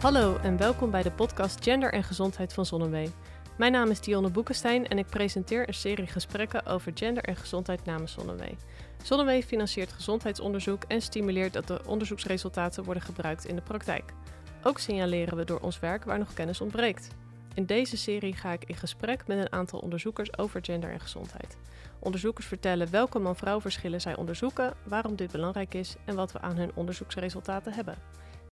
Hallo en welkom bij de podcast Gender en Gezondheid van Zonnewee. Mijn naam is Dionne Boekenstein en ik presenteer een serie gesprekken over gender en gezondheid namens Zonnewee. Zonnewee financiert gezondheidsonderzoek en stimuleert dat de onderzoeksresultaten worden gebruikt in de praktijk. Ook signaleren we door ons werk waar nog kennis ontbreekt. In deze serie ga ik in gesprek met een aantal onderzoekers over gender en gezondheid. Onderzoekers vertellen welke man-vrouw verschillen zij onderzoeken, waarom dit belangrijk is en wat we aan hun onderzoeksresultaten hebben.